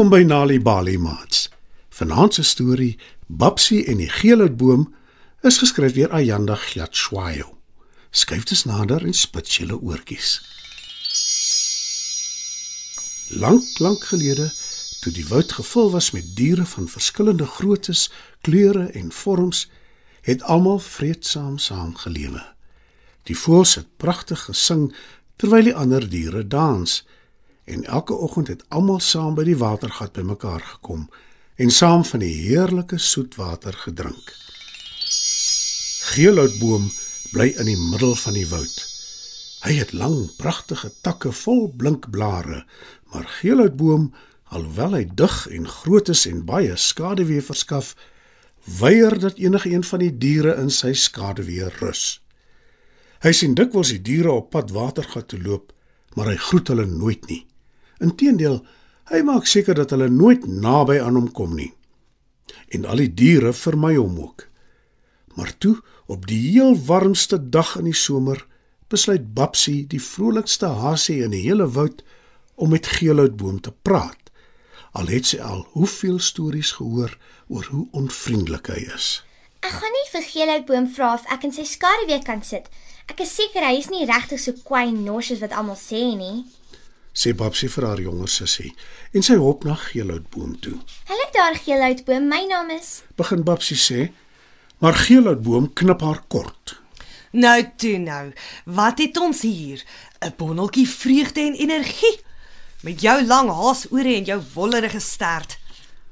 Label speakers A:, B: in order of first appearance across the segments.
A: Welkom by Nali Bali Mats. Vanaand se storie, Babsie en die geelhoutboom, is geskryf deur Ayanda Glatshwayo. Skryf dit nader en spit julle oortjies. Lank, lank gelede, toe die woud gevul was met diere van verskillende groottes, kleure en vorms, het almal vreedsaam saamgelewe. Die voëls het pragtig gesing terwyl die ander diere dans en elke oggend het almal saam by die watergat bymekaar gekom en saam van die heerlike soet water gedrink. Geelhoutboom bly in die middel van die woud. Hy het lang, pragtige takke vol blink blare, maar geelhoutboom, alhoewel hy dig en groot is en baie skaduwee verskaf, weier dat enige een van die diere in sy skaduwee rus. Hy sien dikwels die diere op pad watergat toe loop, maar hy groet hulle nooit nie. Inteendeel, hy maak seker dat hulle nooit naby aan hom kom nie. En al die diere vermy hom ook. Maar toe, op die heel warmste dag in die somer, besluit Babsie, die vrolikste hasie in die hele woud, om met Geelhoutboom te praat. Al het sy al hoeveel stories gehoor oor hoe onvriendelik hy is.
B: Ek gaan nie vir Geelhoutboom vra of ek in sy skaduwee kan sit. Ek is seker hy is nie regtig so kwaai nors as wat almal sê nie
A: sê Babsie vir haar jonger sussie en sy hop na Geelhoutboom toe.
B: "Hallo daar Geelhoutboom, my naam is."
A: Begin Babsie sê, maar Geelhoutboom knip haar kort.
C: "Nou toe nou, wat het ons hier? 'n Bonneltjie vreugde en energie met jou lang haasore en jou wollerige stert.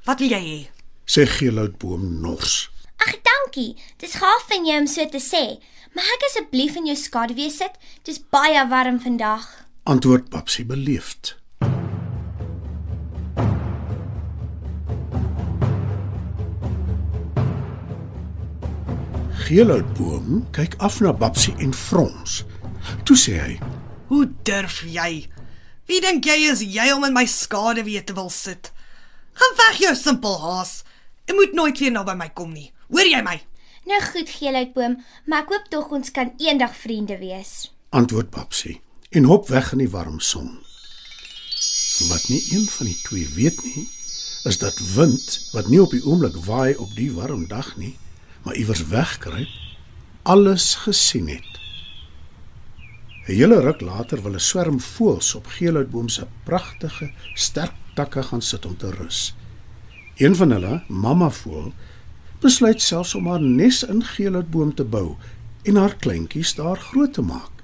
C: Wat wil jy hê?"
A: sê Geelhoutboom nors.
B: "Ag, dankie. Dis gaaf van jou om so te sê. Mag ek asseblief in jou skaduwee sit? Dis baie warm vandag."
A: Antwoord Papsie beleefd. Geelhoutboom kyk af na Babsie en frons. Toe sê hy:
C: "Hoe durf jy? Wie dink jy is jy om in my skade weer te wil sit? Gaan weg jou simpel haas. Jy moet nooit weer naby my kom nie. Hoor jy my?"
B: Nou goed, Geelhoutboom, maar ek hoop tog ons kan eendag vriende wees.
A: Antwoord Babsie en hop weg in die warm son. Wat nie een van die twee weet nie, is dat wind wat nie op die oomblik waai op die warm dag nie, maar iewers wegkruip, alles gesien het. 'n Hele ruk later wil 'n swerm voëls op geelhoutboom se pragtige, sterk takke gaan sit om te rus. Een van hulle, mamma voël, besluit selfs om haar nes in geelhoutboom te bou en haar kleintjies daar groot te maak.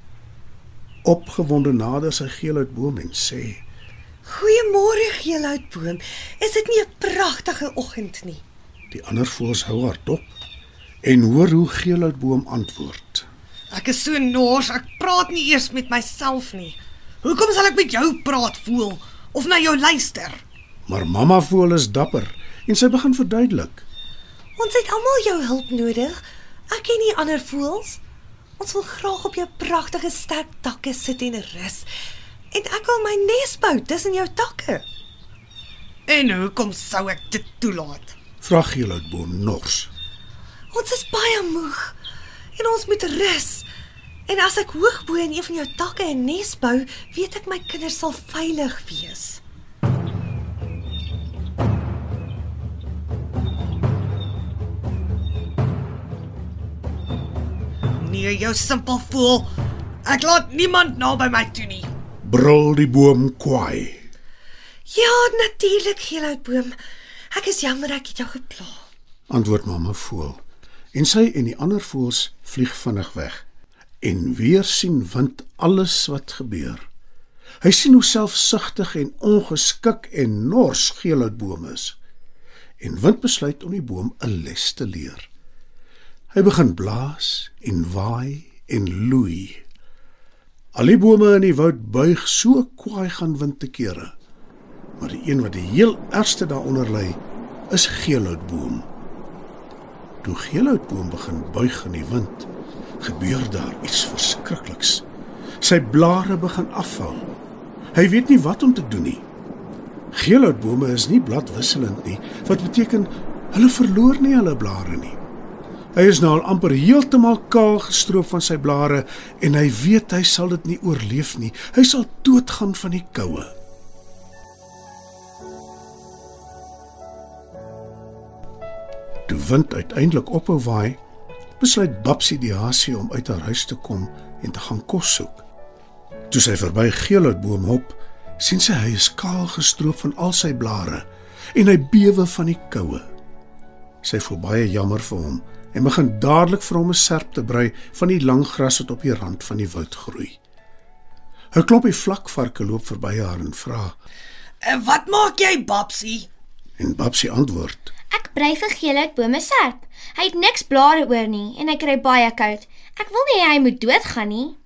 A: Opgewonde nader sy geelhoutboom en sê:
C: "Goeiemôre geelhoutboom. Is dit nie 'n pragtige oggend nie?"
A: Die ander voëls hou haar dop en hoor hoe geelhoutboom antwoord:
C: "Ek is so nors, ek praat nie eers met myself nie. Hoekom sal ek met jou praat, voel of na jou luister?"
A: Maar mamma voel is dapper en sy begin verduidelik:
C: "Ons het almal jou hulp nodig. Ek en nie ander voëls." Ons wil graag op jou pragtige sterk takke sit en rus. En ek wil my nes bou tussen jou takke. En hoekom sou ek dit toelaat?
A: Vra Geelhoutboom nors.
C: Ons is baie moeg en ons moet rus. En as ek hoog bo in een van jou takke 'n nes bou, weet ek my kinders sal veilig wees. Nee, jou simpel voel. Ek laat niemand naby my toe nie.
A: Brul die boom kwaai.
C: Ja, natuurlik, geelhoutboom. Ek is jammer ek het jou gepla.
A: Antwoord mamma voel. En sy en die ander voels vlieg vinnig weg. En weer sien wind alles wat gebeur. Hy sien hoe selfsugtig en ongeskik en nors geelhoutboom is. En wind besluit om die boom 'n les te leer. Hy begin blaas en waai en loei. Al die bome in die woud buig so kwaai gaan wind te kere. Maar die een wat die heel ergste daaronder lê, is geelhoutboom. Toe geelhoutboom begin buig in die wind, gebeur daar iets verskrikliks. Sy blare begin afval. Hy weet nie wat om te doen nie. Geelhoutbome is nie bladwisselend nie, wat beteken hulle verloor nie hulle blare nie. Hy is nou al amper heeltemal kaal gestroop van sy blare en hy weet hy sal dit nie oorleef nie. Hy sal doodgaan van die koue. Toe wind uiteindelik ophou waai, besluit Babsie die hasie om uit haar huis te kom en te gaan kos soek. Toe sy verby geelhoutboom hop, sien sy hy is kaal gestroop van al sy blare en hy bewe van die koue. Sy voel baie jammer vir hom en begin dadelik vir hom 'n serp te brei van die lang gras wat op die rand van die woud groei. 'n Klompie vlakvarke loop verby haar en vra:
C: "En wat maak jy, Babsie?"
A: En Babsie antwoord:
B: Ek brei vir geelheid bome serp. Hy het niks blare oor nie en hy kry baie koud. Ek wil nie hy moet doodgaan nie.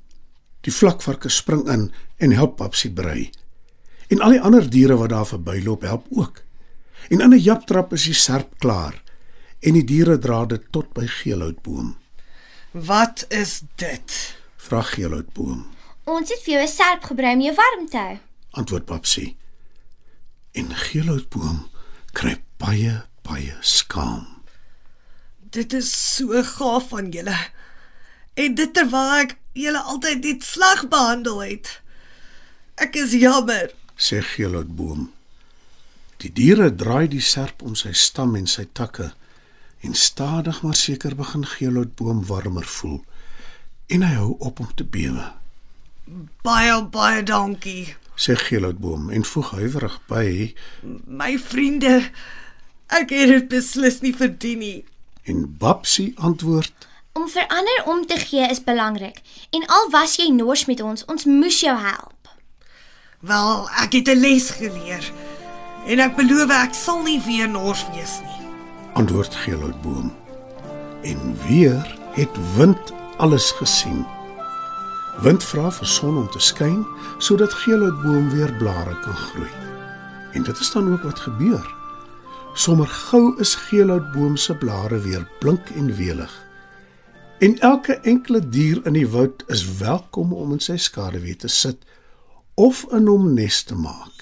A: Die vlakvarke spring in en help Babsie brei. En al die ander diere wat daar verbyloop help ook. En in 'n japtrap is die serp klaar en die diere dra dit tot by geelhoutboom.
C: "Wat is dit?"
A: Vra geelhoutboom.
B: Ons het vir jou 'n serp gebrei om jou warm te hou.
A: Antwoord Babsie. En geelhoutboom kry baie baie skaam.
C: "Dit is so gaaf van julle. En dit terwyl ek julle altyd net sleg behandel het. Ek is jammer."
A: sê geelhoutboom. Die diere draai die serp om sy stam en sy takke en stadig maar seker begin geelhoutboom warmer voel en hy hou op om te bewe.
C: "Baie baie dankie,
A: Sê geelhoutboom en voeg huiwerig by
C: my vriende. Ek het dit beslis nie verdien nie."
A: en Babsie antwoord
B: Om vir ander om te gee is belangrik. En al was jy nors met ons, ons moes jou help.
C: Wel, ek het 'n les geleer. En ek beloof ek sal nie weer nors wees nie.
A: Antwoord geelhoutboom. En weer het wind alles gesien. Wind vra vir son om te skyn sodat geelhoutboom weer blare kan groei. En dit is dan ook wat gebeur. Sommer gou is geelhoutboom se blare weer blink en welig. En elke enkele dier in die woud is welkom om in sy skaduwee te sit of in hom nes te maak.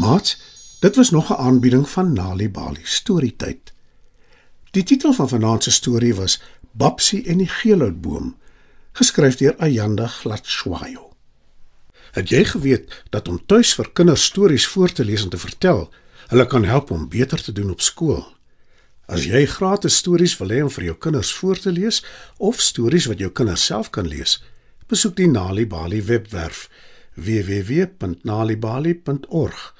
A: Maat, dit was nog 'n aanbieding van Nali Bali Storytyd. Die titel van vanaand se storie was Babsie en die geelhoutboom, geskryf deur Ayanda Glatshwayo. Het jy geweet dat om tuis vir kinders stories voor te lees en te vertel, hulle kan help om beter te doen op skool? As jy gratis stories wil hê om vir jou kinders voor te lees of stories wat jou kinders self kan lees, besoek die Nali Bali webwerf www.nalibali.org